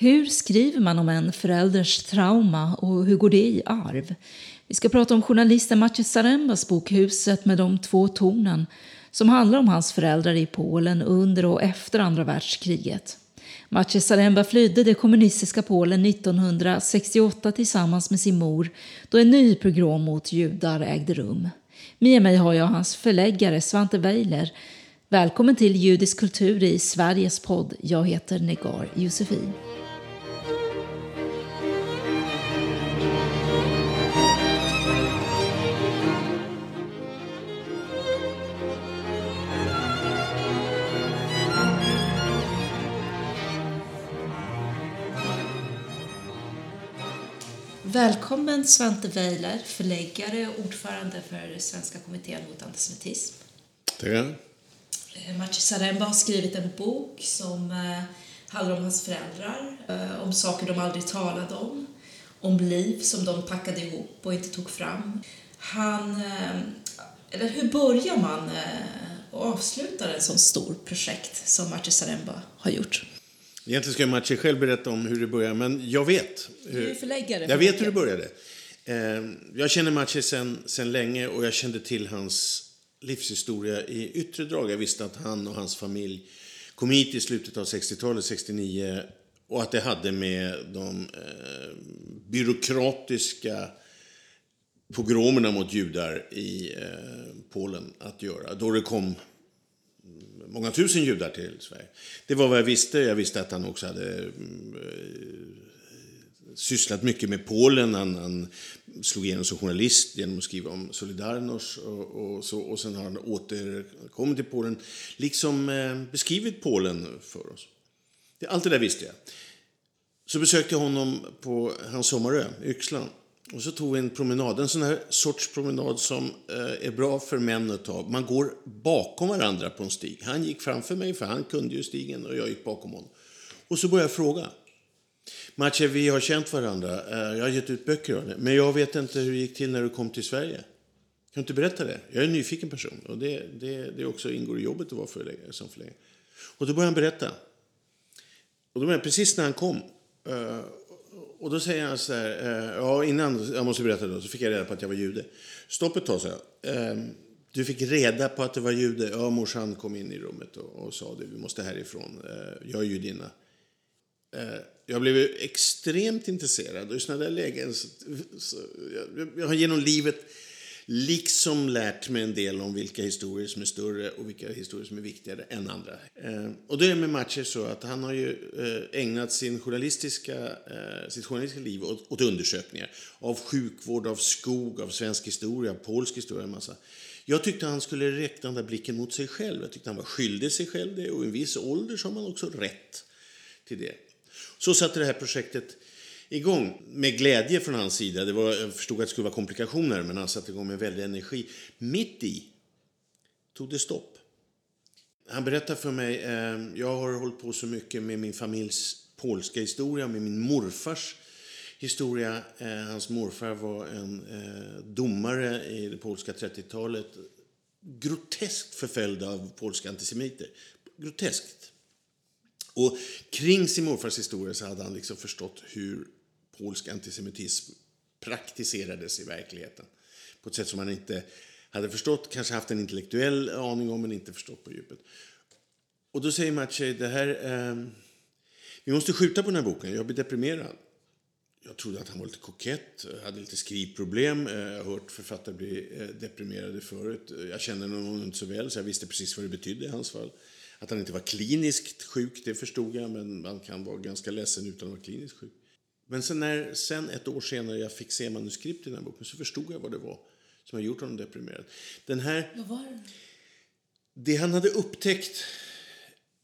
Hur skriver man om en förälders trauma och hur går det i arv? Vi ska prata om journalisten Maciej Zarembas bok Huset med de två tornen som handlar om hans föräldrar i Polen under och efter andra världskriget. Maciej Zaremba flydde det kommunistiska Polen 1968 tillsammans med sin mor då en ny pogrom mot judar ägde rum. Med mig har jag hans förläggare Svante Weiler. Välkommen till Judisk kultur i Sveriges podd. Jag heter Negar Josefin. Välkommen Svante Weiler, förläggare och ordförande för Svenska kommittén mot antisemitism. Tackar. Eh, Maciej Zaremba har skrivit en bok som eh, handlar om hans föräldrar, eh, om saker de aldrig talade om, om liv som de packade ihop och inte tog fram. Han, eller hur börjar man och avslutar en sån stor projekt som Maciej Zaremba har gjort? Egentligen ska Maciej själv berätta om hur det började, men jag vet. Hur, du är förläggare. Jag vet hur det började. Jag känner Maciej sen, sen länge och jag kände till hans livshistoria i yttre drag. Jag visste att han och hans familj kom hit i slutet av 60-talet, 69, och att det hade med de eh, byråkratiska pogromerna mot judar i eh, Polen att göra. Då det kom många tusen judar till Sverige. Det var vad jag visste. Jag visste att han också hade mm, eh, sysslat mycket med Polen. Han, han slog igenom som journalist genom att skriva om Solidarność och, och, så. Och sen har han återkommit till Polen, liksom eh, beskrivit Polen för oss. Allt det där visste jag. Så besökte jag honom på hans sommarö, Yxlan. Och så tog vi en promenad, en sån här sorts promenad som eh, är bra för män att ta. Man går bakom varandra på en stig. Han gick framför mig, för han kunde ju stigen, och jag gick bakom honom. Och så började jag fråga. Matje, vi har känt varandra. Eh, jag har gett ut böcker av det. Men jag vet inte hur det gick till när du kom till Sverige. Kan du inte berätta det? Jag är en nyfiken person. Och det, det, det också ingår i jobbet att vara förläggare, som förläggare. Och då började han berätta. Och då var precis när han kom. Eh, och då säger han så här, eh, ja innan, jag måste berätta då, så fick jag reda på att jag var jude. Stopp ett tag, så jag. Ehm, du fick reda på att du var jude? Ja, morsan kom in i rummet och, och sa det, vi måste härifrån. Eh, jag är judinna. Eh, jag blev extremt intresserad och i sådana där lägen så, så jag, jag har genom livet liksom lärt mig en del om vilka historier som är större och vilka historier som är viktigare än andra. Eh, och då är det med Matcher så att han har ju eh, ägnat sin journalistiska, eh, sitt journalistiska liv åt, åt, undersökningar av sjukvård, av skog, av svensk historia, polsk historia, en massa. Jag tyckte han skulle räkna den där blicken mot sig själv. Jag tyckte han var skyldig sig själv det och i en viss ålder så har man också rätt till det. Så satte det här projektet igång med glädje från hans sida. Det var, jag förstod att det skulle vara komplikationer, men han satte igång med väldig energi. Mitt i tog det stopp. Han berättade för mig, eh, jag har hållit på så mycket med min familjs polska historia, med min morfars historia. Eh, hans morfar var en eh, domare i det polska 30-talet. Groteskt förföljd av polska antisemiter. Groteskt. Och kring sin morfars historia så hade han liksom förstått hur polsk antisemitism praktiserades i verkligheten. På ett sätt som man inte hade förstått, kanske haft en intellektuell aning om men inte förstått på djupet. Och då säger Maciej, det här, eh, vi måste skjuta på den här boken, jag blir deprimerad. Jag trodde att han var lite kokett, hade lite skrivproblem. Eh, jag har hört författare bli eh, deprimerade förut. Jag kände honom inte så väl, så jag visste precis vad det betydde i hans fall. Att han inte var kliniskt sjuk, det förstod jag, men man kan vara ganska ledsen utan att vara kliniskt sjuk. Men sen, när, sen ett år senare jag fick se manuskript i den här boken så förstod jag vad det var som har gjort honom deprimerad. Den här, vad var det? Det han hade upptäckt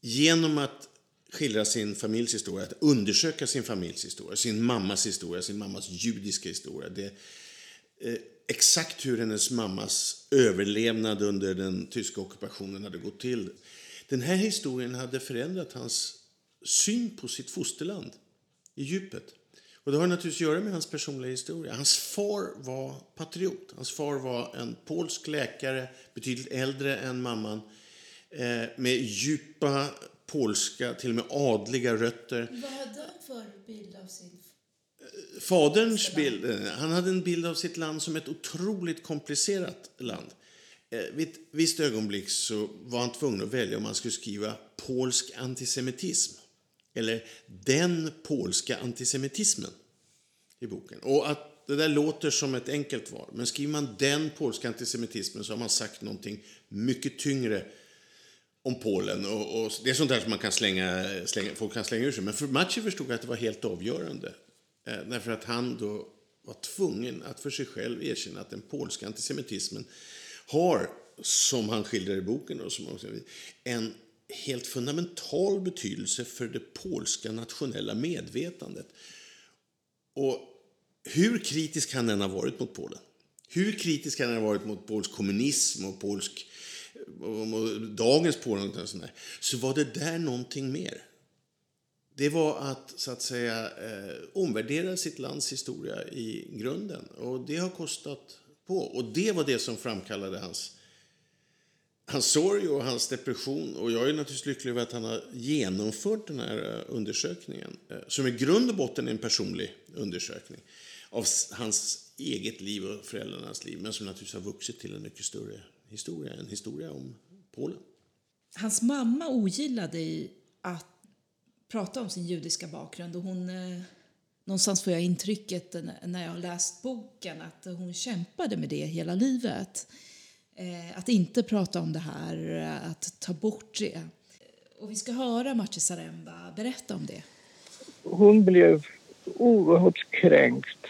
genom att skildra sin familjs historia, att undersöka sin familjs historia, sin mammas historia, sin mammas judiska historia. Det, eh, exakt hur hennes mammas överlevnad under den tyska ockupationen hade gått till. Den här historien hade förändrat hans syn på sitt fosterland i djupet. Och det har naturligtvis att göra med hans personliga historia. Hans far var patriot. Hans far var en polsk läkare, betydligt äldre än mamman, eh, med djupa polska, till och med adliga rötter. Vad hade för bild av sin... Faderns bild, eh, han hade en bild av sitt land som ett otroligt komplicerat land. Eh, vid ett visst ögonblick så var han tvungen att välja om han skulle skriva polsk antisemitism eller den polska antisemitismen i boken. Och att det där låter som ett enkelt val, men skriver man den polska antisemitismen så har man sagt någonting mycket tyngre om Polen. Och, och det är sånt där som man kan slänga, slänga, folk kan slänga ur sig. Men för Maciej förstod att det var helt avgörande. Eh, därför att han då var tvungen att för sig själv erkänna att den polska antisemitismen har, som han skildrar i boken, och som också, en helt fundamental betydelse för det polska nationella medvetandet. Och hur kritisk han än har varit mot Polen, hur kritisk han än har varit mot polsk kommunism och polsk och dagens Polen och sånt där, så var det där någonting mer. Det var att, så att säga, eh, omvärdera sitt lands historia i grunden. Och det har kostat på. Och det var det som framkallade hans, hans sorg och hans depression. Och jag är naturligtvis lycklig över att han har genomfört den här eh, undersökningen. Eh, som i grund och botten är en personlig undersökning av hans eget liv och föräldrarnas liv. Men som naturligtvis har vuxit till en mycket större historia. En historia om Polen. Hans mamma ogillade att prata om sin judiska bakgrund och hon eh, någonstans får jag intrycket när jag har läst boken att hon kämpade med det hela livet. Eh, att inte prata om det här, eh, att ta bort det. Och vi ska höra Marci Saremba berätta om det. Hon blev oerhört kränkt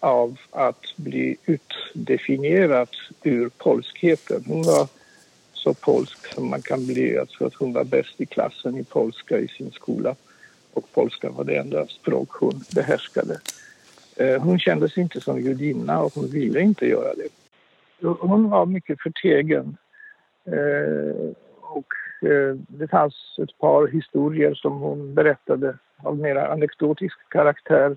av att bli utdefinierad ur polskheten. Hon var så polsk som man kan bli. Jag tror att hon var bäst i klassen i polska i sin skola. Och polska var det enda språk hon behärskade. Eh, hon kände sig inte som judinna och hon ville inte göra det. Hon var mycket förtegen. Eh, och eh, det fanns ett par historier som hon berättade av mer anekdotisk karaktär.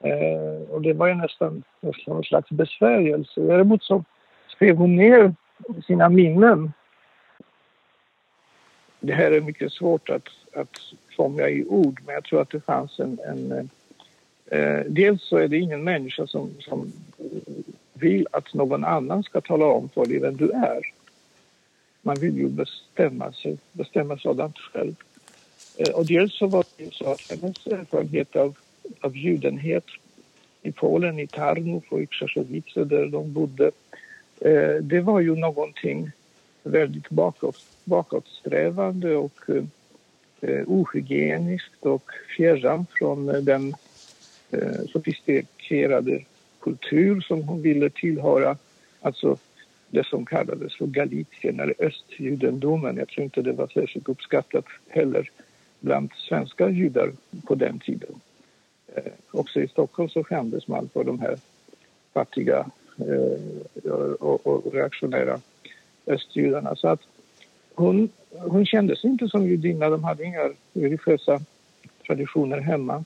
Eh, och det var ju nästan, nästan en slags besvärjelse. Däremot så skrev hon ner sina minnen. Det här är mycket svårt att, att fånga i ord, men jag tror att det fanns en... en eh, dels så är det ingen människa som, som vill att någon annan ska tala om för dig vem du är. Man vill ju bestämma sig, bestämma sådant själv. Eh, och dels så var det så att hennes erfarenhet av, av judenhet i Polen, i Tarnów och i Krzeszowice där de bodde, eh, det var ju någonting väldigt bakåt, bakåtsträvande och eh, ohygieniskt och fjärran från eh, den eh, sofistikerade kultur som hon ville tillhöra. Alltså det som kallades för Galicien eller östjudendomen. Jag tror inte det var särskilt uppskattat heller bland svenska judar på den tiden. Eh, också i Stockholm så skämdes man för de här fattiga eh, och, och reaktionära östjudarna. Så att hon, hon kände sig inte som judinna. De hade inga religiösa traditioner hemma.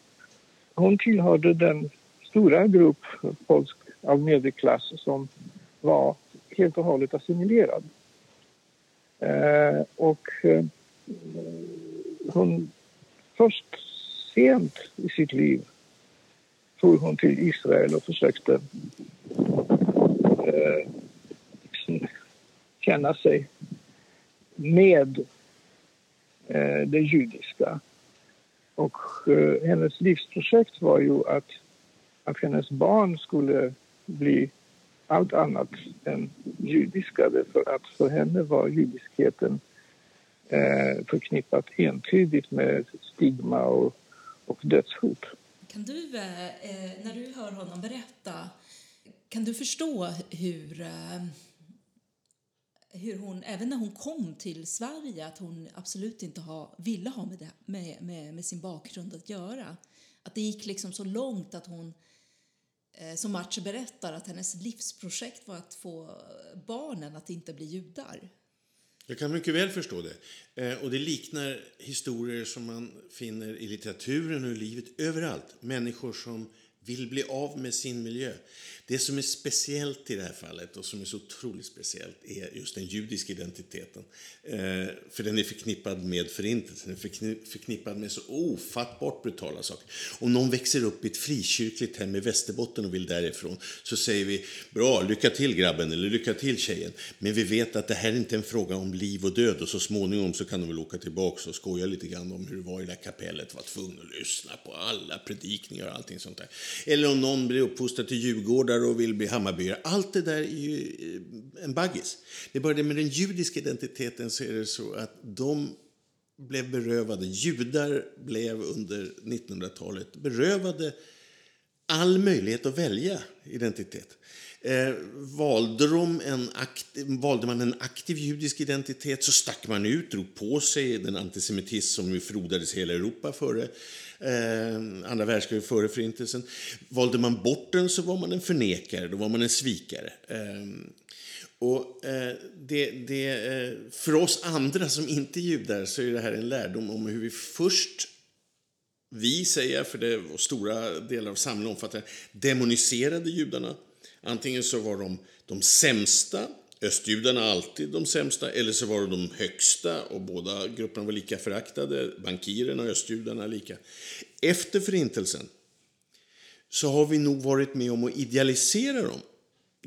Hon tillhörde den stora grupp polsk av medelklass som var helt och hållet assimilerad. Eh, och eh, hon först sent i sitt liv for hon till Israel och försökte eh, liksom känna sig med eh, det judiska. Och eh, hennes livsprojekt var ju att, att hennes barn skulle bli allt annat än judiska för att för henne var judiskheten eh, förknippat entydigt med stigma och, och dödshot. Kan du, eh, eh, när du hör honom berätta, kan du förstå hur eh, hur hon, även när hon kom till Sverige, att hon absolut inte ha, ville ha med, det, med, med, med sin bakgrund att göra. Att det gick liksom så långt att hon, eh, Eh, som March berättar, att hennes livsprojekt var att få barnen att inte bli judar. Jag kan mycket väl förstå det. Eh, och det liknar historier som man finner i litteraturen och i livet överallt. Människor som vill bli av med sin miljö. Det som är speciellt i det här fallet och som är så otroligt speciellt är just den judiska identiteten. Eh, för den är förknippad med förintelsen, den är förknippad med så ofattbart brutala saker. Om någon växer upp i ett frikyrkligt hem i Västerbotten och vill därifrån så säger vi bra, lycka till grabben eller lycka till tjejen. Men vi vet att det här är inte en fråga om liv och död och så småningom så kan de väl åka tillbaka och skoja lite grann om hur det var i det där kapellet, var tvungen att lyssna på alla predikningar och allting sånt där. Eller om någon blir uppfostrad till Djurgården djurgårdare och vill bli Hammarbyare. Allt det där är ju eh, en baggis. Det är bara det med den judiska identiteten så är det så att de blev berövade, judar blev under 1900-talet berövade all möjlighet att välja identitet. Eh, valde, de en aktiv, valde man en aktiv judisk identitet så stack man ut, drog på sig den antisemitism som ju frodades i hela Europa före eh, andra världskriget, före Förintelsen. Valde man bort den så var man en förnekare, då var man en svikare. Eh, och eh, det, det, eh, för oss andra som inte är judar så är det här en lärdom om hur vi först vi säger, för det var stora delar av samhället omfattar demoniserade judarna. Antingen så var de de sämsta, östjudarna alltid de sämsta, eller så var de de högsta och båda grupperna var lika föraktade, bankirerna och östjudarna lika. Efter förintelsen så har vi nog varit med om att idealisera dem.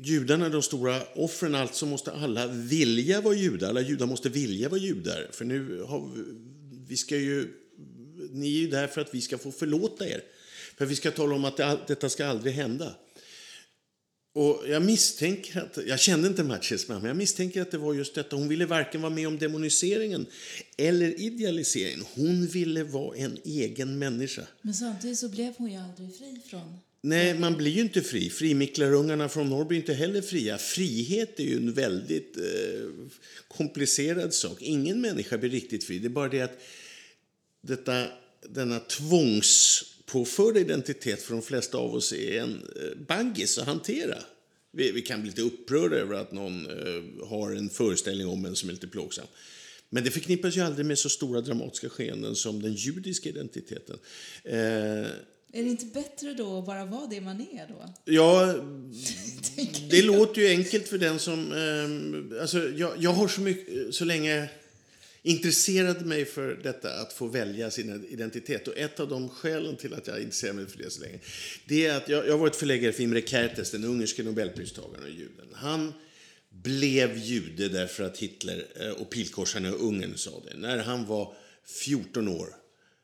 Judarna är de stora offren, alltså måste alla vilja vara judar. Alla judar måste vilja vara judar. För nu har vi, vi ska ju, ni är ju där för att vi ska få förlåta er. För vi ska tala om att det, detta ska aldrig hända. Och jag misstänker att, jag kände inte Matches men jag misstänker att det var just detta. Hon ville varken vara med om demoniseringen eller idealiseringen. Hon ville vara en egen människa. Men samtidigt så blev hon ju aldrig fri från Nej, man blir ju inte fri. Frimiklarungarna från norr blir inte heller fria. Frihet är ju en väldigt eh, komplicerad sak. Ingen människa blir riktigt fri. Det är bara det att detta, denna tvångs påförda identitet för de flesta av oss är en eh, baggis att hantera. Vi, vi, kan bli lite upprörda över att någon eh, har en föreställning om en som är lite plågsam. Men det förknippas ju aldrig med så stora dramatiska skeenden som den judiska identiteten. Eh, är det inte bättre då att bara vara det man är då? Ja, det låter ju enkelt för den som... Eh, alltså, jag, jag har så mycket, så länge intresserade mig för detta att få välja sin identitet. Och ett av de skälen till att jag intresserade mig för det så länge, det är att jag, jag har varit förläggare för Imre Kertész, den ungerske nobelpristagaren och juden. Han blev jude därför att Hitler eh, och pilkorsarna i Ungern sa det. När han var 14 år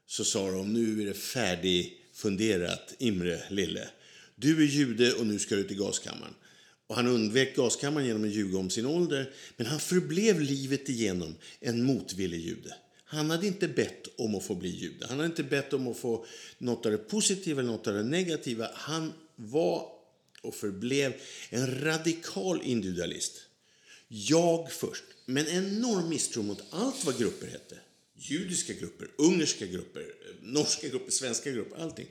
så sa de, nu är det färdigfunderat, Imre lille. Du är jude och nu ska du till gaskammaren. Och han undvek gaskammaren genom att ljuga om sin ålder, men han förblev livet igenom en motvillig jude. Han hade inte bett om att få bli jude. Han hade inte bett om att få något av det positiva eller något av det negativa. Han var och förblev en radikal individualist. Jag först, men enorm misstro mot allt vad grupper hette. Judiska grupper, ungerska grupper, eh, norska grupper, svenska grupper, allting.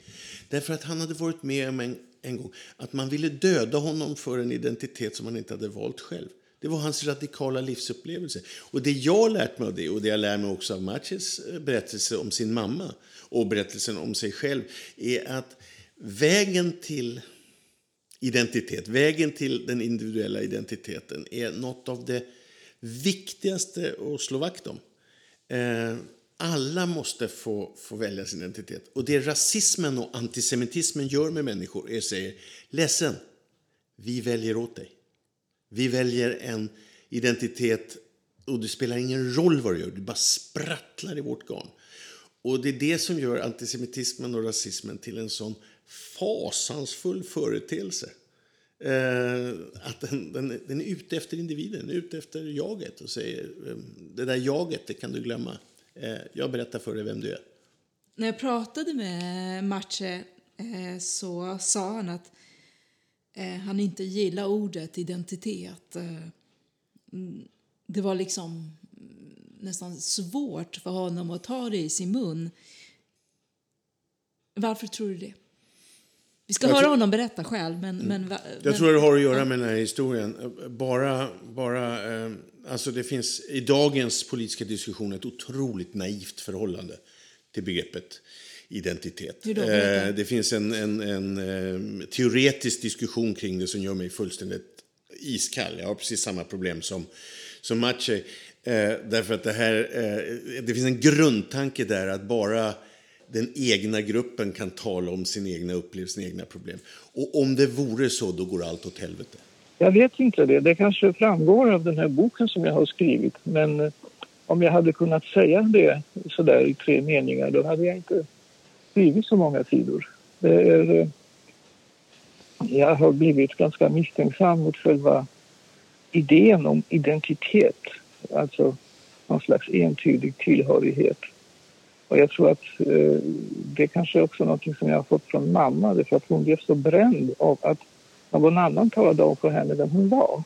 Därför att han hade varit med om en en gång att man ville döda honom för en identitet som han inte hade valt själv. Det var hans radikala livsupplevelse. Och det jag lärt mig av det, och det jag lär mig också av Matches eh, berättelse om sin mamma och berättelsen om sig själv, är att vägen till identitet, vägen till den individuella identiteten är något av det viktigaste att slå vakt om. Eh, alla måste få, få välja sin identitet. Och det rasismen och antisemitismen gör med människor är att säga ledsen, vi väljer åt dig. Vi väljer en identitet och det spelar ingen roll vad du gör, du bara sprattlar i vårt garn. Och det är det som gör antisemitismen och rasismen till en sån fasansfull företeelse. Eh, att den, den, den, är ute efter individen, ute efter jaget och säger ehm, det där jaget, det kan du glömma. Eh, jag berättar för dig vem du är. När jag pratade med Matche eh, så sa han att eh, han inte gillar ordet identitet. Eh, det var liksom mm, nästan svårt för honom att ta det i sin mun. Varför tror du det? Vi ska jag höra tror, honom berätta själv. Men, mm. men, jag men, tror det har att göra med den här historien. Bara, bara, eh, alltså det finns i dagens politiska diskussion ett otroligt naivt förhållande till begreppet identitet. Eh, det finns en, en, en eh, teoretisk diskussion kring det som gör mig fullständigt iskall. Jag har precis samma problem som, som Maciej. Eh, därför att det här, eh, det finns en grundtanke där att bara den egna gruppen kan tala om sin egna upplevelse, sina egna problem. Och om det vore så, då går allt åt helvete. Jag vet inte det. Det kanske framgår av den här boken som jag har skrivit. Men eh, om jag hade kunnat säga det sådär i tre meningar då hade jag inte skrivit så många sidor. Det är, eh, jag har blivit ganska misstänksam mot själva idén om identitet. Alltså någon slags entydig tillhörighet. Och jag tror att eh, det kanske också är något som jag har fått från mamma därför att hon blev så bränd av att någon annan talade om för henne vem hon var.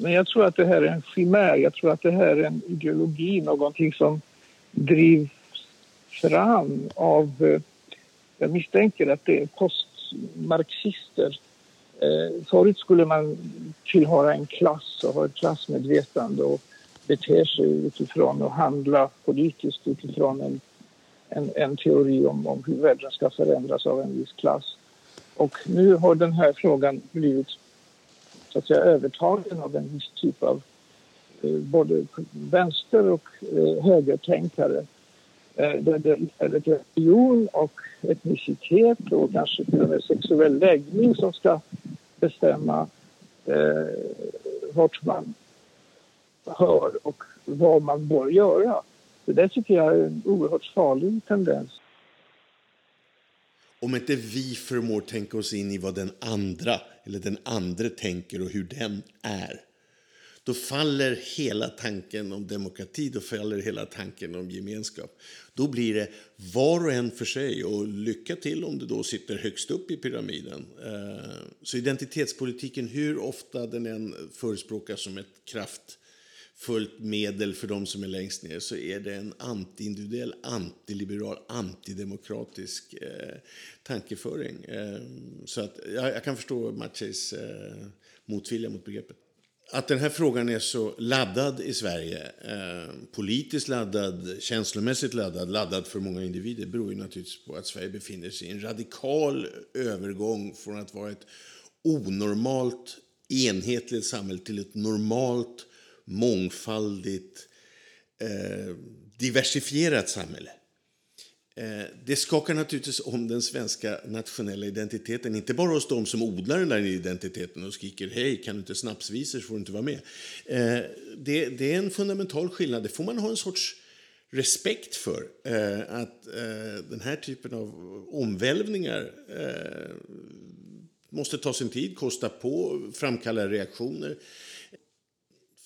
Men jag tror att det här är en chimär. Jag tror att det här är en ideologi, någonting som drivs fram av... Eh, jag misstänker att det är postmarxister. Eh, förut skulle man tillhöra en klass och ha ett klassmedvetande och beter sig utifrån och handla politiskt utifrån en, en, en teori om, om hur världen ska förändras av en viss klass. Och nu har den här frågan blivit så att säga, övertagen av en viss typ av eh, både vänster och eh, högertänkare. Eh, där det är religion och etnicitet och kanske till och med sexuell läggning som ska bestämma eh, vart man hör och vad man bör göra. Det där tycker jag är en oerhört farlig tendens. Om inte vi förmår tänka oss in i vad den andra eller den andra tänker och hur den är då faller hela tanken om demokrati, då faller hela tanken om gemenskap. Då blir det var och en för sig och lycka till om du då sitter högst upp i pyramiden. Eh, så identitetspolitiken, hur ofta den än förespråkas som ett kraft fullt medel för de som är längst ner så är det en antiindividuell, antiliberal, antidemokratisk eh, tankeföring. Eh, så att jag, jag, kan förstå Maciejs eh, motvilja mot begreppet. Att den här frågan är så laddad i Sverige, eh, politiskt laddad, känslomässigt laddad, laddad för många individer beror ju naturligtvis på att Sverige befinner sig i en radikal övergång från att vara ett onormalt enhetligt samhälle till ett normalt mångfaldigt, eh, diversifierat samhälle. Eh, det skakar naturligtvis om den svenska nationella identiteten. Inte bara hos de som odlar den där identiteten och skriker hej, kan du inte snapsvisor så får du inte vara med. Eh, det, det, är en fundamental skillnad. Det får man ha en sorts respekt för. Eh, att eh, den här typen av omvälvningar eh, måste ta sin tid, kosta på, framkalla reaktioner.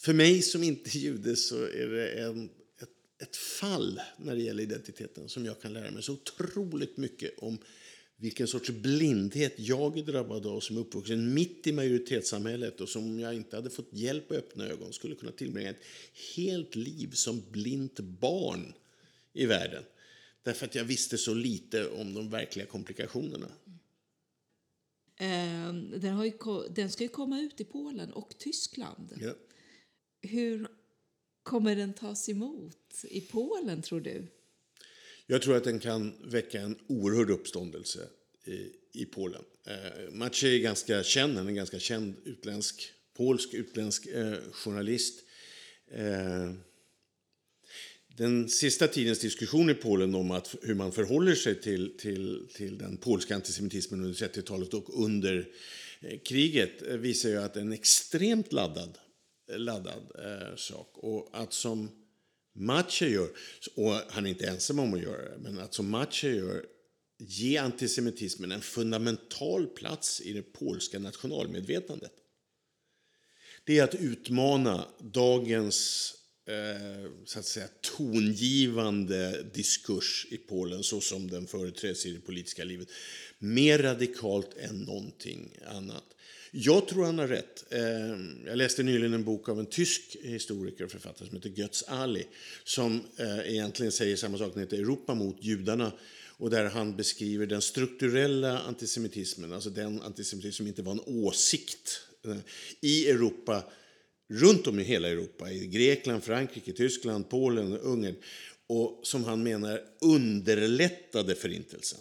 För mig som inte är jude så är det en, ett, ett fall när det gäller identiteten som jag kan lära mig så otroligt mycket om vilken sorts blindhet jag är drabbad av som är uppvuxen mitt i majoritetssamhället och som om jag inte hade fått hjälp att öppna ögon skulle kunna tillbringa ett helt liv som blint barn i världen. Därför att jag visste så lite om de verkliga komplikationerna. Ehm, den, ju, den ska ju komma ut i Polen och Tyskland. Ja. Hur kommer den tas emot i Polen, tror du? Jag tror att den kan väcka en oerhörd uppståndelse i, i Polen. Eh, Maciej är ganska känd, han är en ganska känd utländsk, polsk utländsk eh, journalist. Eh, den sista tidens diskussion i Polen om att, hur man förhåller sig till, till, till den polska antisemitismen under 30-talet och under eh, kriget eh, visar ju att en extremt laddad laddad eh, sak. Och att som Maciej gör, och han är inte ensam om att göra det, men att som Maciej gör ge antisemitismen en fundamental plats i det polska nationalmedvetandet. Det är att utmana dagens eh, så att säga, tongivande diskurs i Polen så som den företräds i det politiska livet mer radikalt än någonting annat. Jag tror han har rätt. Ehm, jag läste nyligen en bok av en tysk historiker och författare som heter Götz Ali som eh, egentligen säger samma sak, den heter Europa mot judarna och där han beskriver den strukturella antisemitismen, alltså den antisemitism som inte var en åsikt eh, i Europa, runt om i hela Europa, i Grekland, Frankrike, Tyskland, Polen, Ungern och som han menar underlättade förintelsen.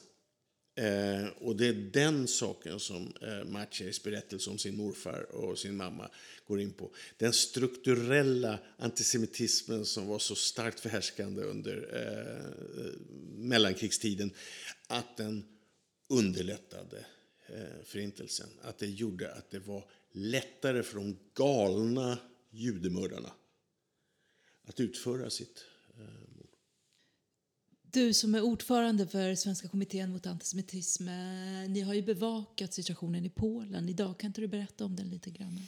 Eh, och det är den saken som eh, Maciejs berättelse om sin morfar och sin mamma går in på. Den strukturella antisemitismen som var så starkt förhärskande under eh, mellankrigstiden att den underlättade eh, förintelsen. Att det gjorde att det var lättare för de galna judemördarna att utföra sitt eh. Du som är ordförande för Svenska kommittén mot antisemitism, eh, ni har ju bevakat situationen i Polen. Idag kan inte du berätta om den lite grann?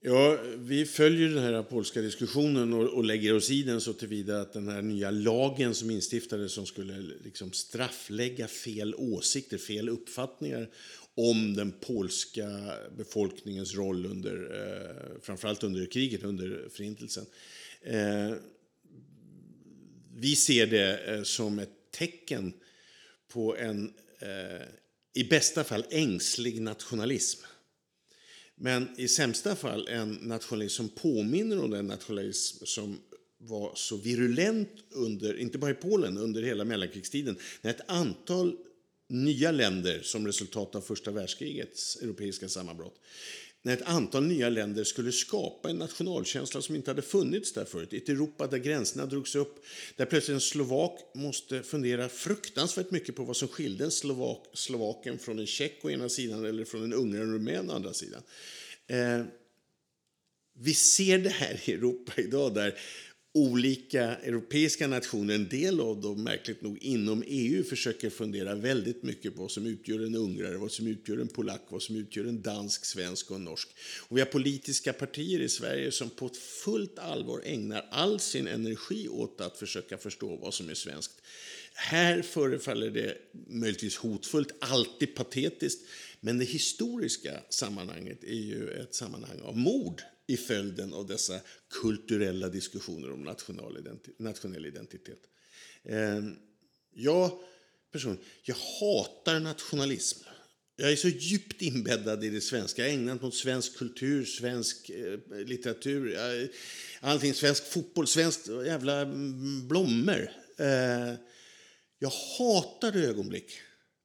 Ja, vi följer den här polska diskussionen och, och lägger oss i den så tillvida att den här nya lagen som instiftades som skulle liksom strafflägga fel åsikter, fel uppfattningar om den polska befolkningens roll under, eh, framförallt under kriget, under förintelsen. Eh, vi ser det eh, som ett tecken på en, eh, i bästa fall, ängslig nationalism. Men i sämsta fall en nationalism som påminner om den nationalism som var så virulent under, inte bara i Polen, under hela mellankrigstiden, när ett antal nya länder som resultat av första världskrigets europeiska sammanbrott när ett antal nya länder skulle skapa en nationalkänsla som inte hade funnits där förut. Ett Europa där gränserna drogs upp, där plötsligt en slovak måste fundera fruktansvärt mycket på vad som skilde en slovak, slovaken från en tjeck å ena sidan eller från en ungrare och rumän å andra sidan. Eh, vi ser det här i Europa idag där olika europeiska nationer, en del av dem märkligt nog inom EU, försöker fundera väldigt mycket på vad som utgör en ungrare, vad som utgör en polack, vad som utgör en dansk, svensk och en norsk. Och vi har politiska partier i Sverige som på ett fullt allvar ägnar all sin energi åt att försöka förstå vad som är svenskt. Här förefaller det möjligtvis hotfullt, alltid patetiskt, men det historiska sammanhanget är ju ett sammanhang av mord i följden av dessa kulturella diskussioner om nationell identitet. Ehm, jag, person, jag hatar nationalism. Jag är så djupt inbäddad i det svenska. Jag har ägnat mot svensk kultur, svensk eh, litteratur, eh, allting, svensk fotboll, svenskt jävla mm, blommor. Eh, jag hatar det ögonblick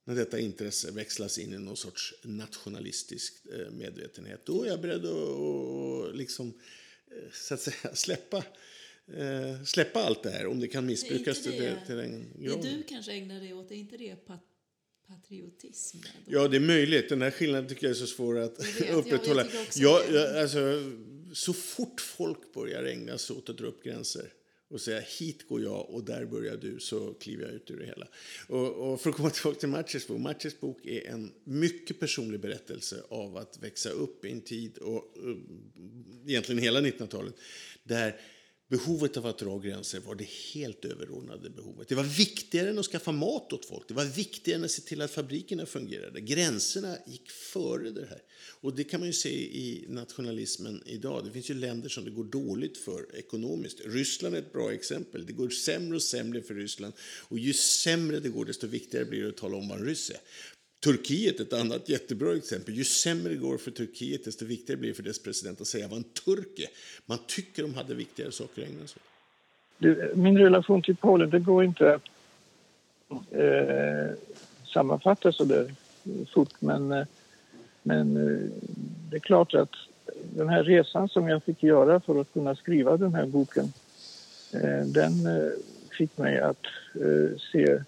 när detta intresse växlas in i någon sorts nationalistisk eh, medvetenhet. Då är jag beredd att liksom, eh, så att säga, släppa, eh, släppa allt det här om det kan missbrukas det, till, det, till den graden. Det du kanske ägnar dig åt, är inte det patriotism? Ja, det är möjligt. Den här skillnaden tycker jag är så svår att upprätthålla. Jag, jag, jag, alltså, så fort folk börjar ägna sig åt att dra upp gränser och säga hit går jag och där börjar du så kliver jag ut ur det hela. Och, och för att komma tillbaka till Matches bok. Matches bok är en mycket personlig berättelse av att växa upp i en tid, och och egentligen hela 1900-talet, där Behovet av att dra gränser var det helt överordnade behovet. Det var viktigare än att skaffa mat åt folk. Det var viktigare än att se till att fabrikerna fungerade. Gränserna gick före det här. Och det kan man ju se i nationalismen idag. Det finns ju länder som det går dåligt för ekonomiskt. Ryssland är ett bra exempel. Det går sämre och sämre för Ryssland. Och ju sämre det går, desto viktigare blir det att tala om vad en ryss är. Turkiet, ett annat jättebra exempel. Ju sämre det går för Turkiet, desto viktigare blir det för dess president att säga vad en turk är. Man tycker de hade viktigare saker att ägna sig åt. Min relation till Polen, det går inte att eh, sammanfatta så där fort. Men, eh, men eh, det är klart att den här resan som jag fick göra för att kunna skriva den här boken, eh, den eh, fick mig att eh, se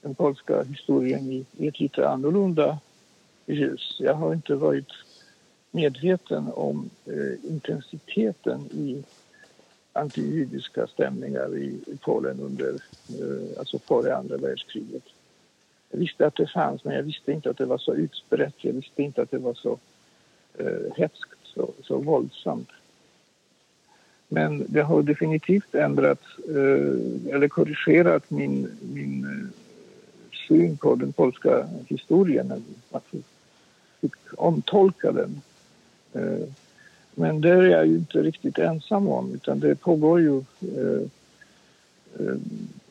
den polska historien i, i ett lite annorlunda ljus. Jag har inte varit medveten om eh, intensiteten i antijudiska stämningar i, i Polen under, eh, alltså före andra världskriget. Jag visste att det fanns, men jag visste inte att det var så utbrett. Jag visste inte att det var så eh, hetskt, så, så våldsamt. Men det har definitivt ändrat, eh, eller korrigerat min, min eh, syn på den polska historien. att vi fick omtolka den. Eh, men det är jag ju inte riktigt ensam om utan det pågår ju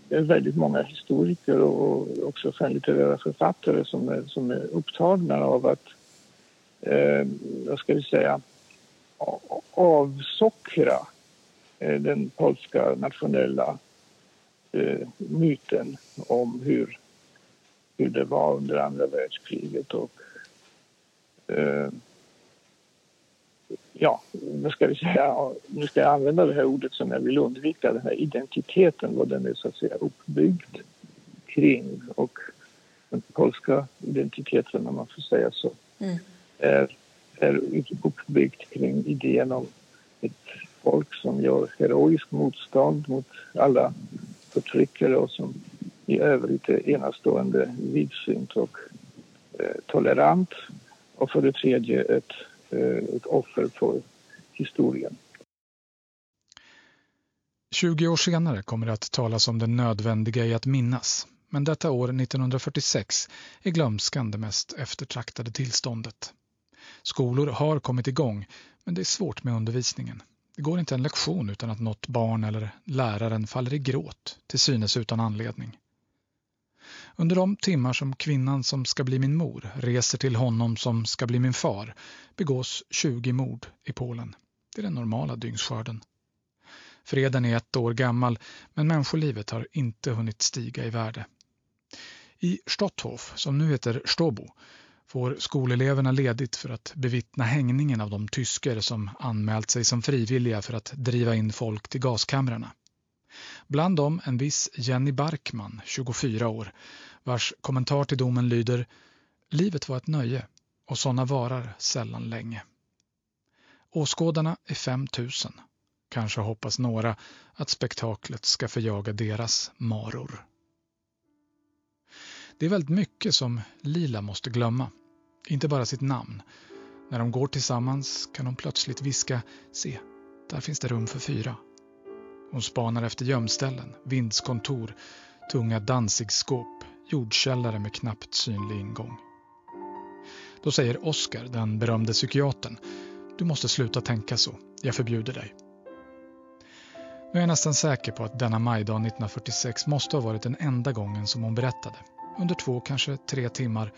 det är väldigt många historiker och också skönlitterära författare som är, som är upptagna av att, eh, vad ska vi säga, avsockra den polska nationella eh, myten om hur, hur det var under andra världskriget och eh, ja, vad ska vi säga, nu ska jag använda det här ordet som jag vill undvika, den här identiteten, vad den är så att säga uppbyggd kring och den polska identiteten, om man får säga så, mm. är, är uppbyggd kring idén om ett folk som gör heroiskt motstånd mot alla förtryckare och som i övrigt är enastående vidsynt och eh, tolerant. Och för det tredje ett, eh, ett offer för historien. 20 år senare kommer det att talas om det nödvändiga i att minnas. Men detta år, 1946, är glömskan det mest eftertraktade tillståndet. Skolor har kommit igång, men det är svårt med undervisningen. Det går inte en lektion utan att något barn eller läraren faller i gråt, till synes utan anledning. Under de timmar som kvinnan som ska bli min mor reser till honom som ska bli min far begås 20 mord i Polen. Det är den normala dygnsskörden. Freden är ett år gammal, men människolivet har inte hunnit stiga i värde. I Stotthof, som nu heter Stobo, får skoleleverna ledigt för att bevittna hängningen av de tysker som anmält sig som frivilliga för att driva in folk till gaskamrarna. Bland dem en viss Jenny Barkman, 24 år, vars kommentar till domen lyder Livet var ett nöje och sådana varar sällan länge. Åskådarna är 5000. Kanske hoppas några att spektaklet ska förjaga deras maror. Det är väldigt mycket som Lila måste glömma. Inte bara sitt namn. När de går tillsammans kan hon plötsligt viska Se, där finns det rum för fyra. Hon spanar efter gömställen, vindskontor, tunga dansigskåp, jordkällare med knappt synlig ingång. Då säger Oskar, den berömde psykiatern, du måste sluta tänka så, jag förbjuder dig. Nu är jag nästan säker på att denna majdag 1946 måste ha varit den enda gången som hon berättade under två, kanske tre timmar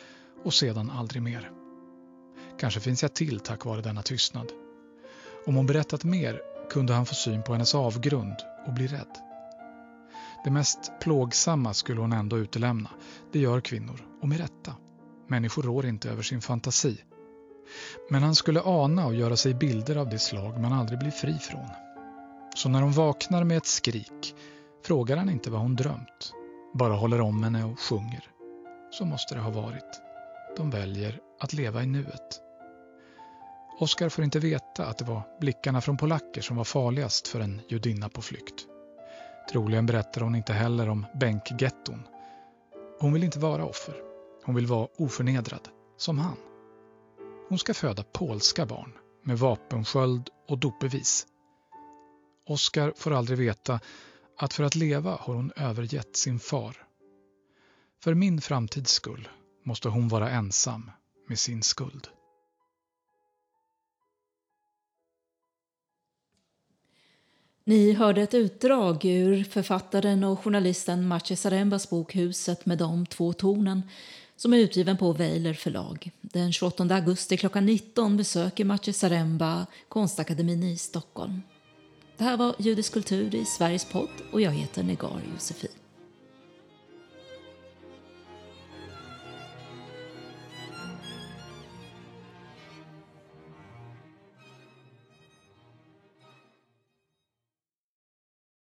och sedan aldrig mer. Kanske finns jag till tack vare denna tystnad. Om hon berättat mer kunde han få syn på hennes avgrund och bli rädd. Det mest plågsamma skulle hon ändå utelämna. Det gör kvinnor, och med rätta. Människor rår inte över sin fantasi. Men han skulle ana och göra sig bilder av det slag man aldrig blir fri från. Så när hon vaknar med ett skrik frågar han inte vad hon drömt bara håller om henne och sjunger. Så måste det ha varit. De väljer att leva i nuet. Oskar får inte veta att det var blickarna från polacker som var farligast för en judinna på flykt. Troligen berättar hon inte heller om bänkgetton. Hon vill inte vara offer. Hon vill vara oförnedrad, som han. Hon ska föda polska barn med vapensköld och dopbevis. Oskar får aldrig veta att för att leva har hon övergett sin far. För min framtids skull måste hon vara ensam med sin skuld. Ni hörde ett utdrag ur författaren och journalisten Maciej Zarembas bok Huset med de två tornen som är utgiven på Weiler förlag. Den 28 augusti klockan 19 besöker Maciej Zaremba Konstakademin i Stockholm. Det här var Judisk kultur i Sveriges podd och jag heter Negar Josefin.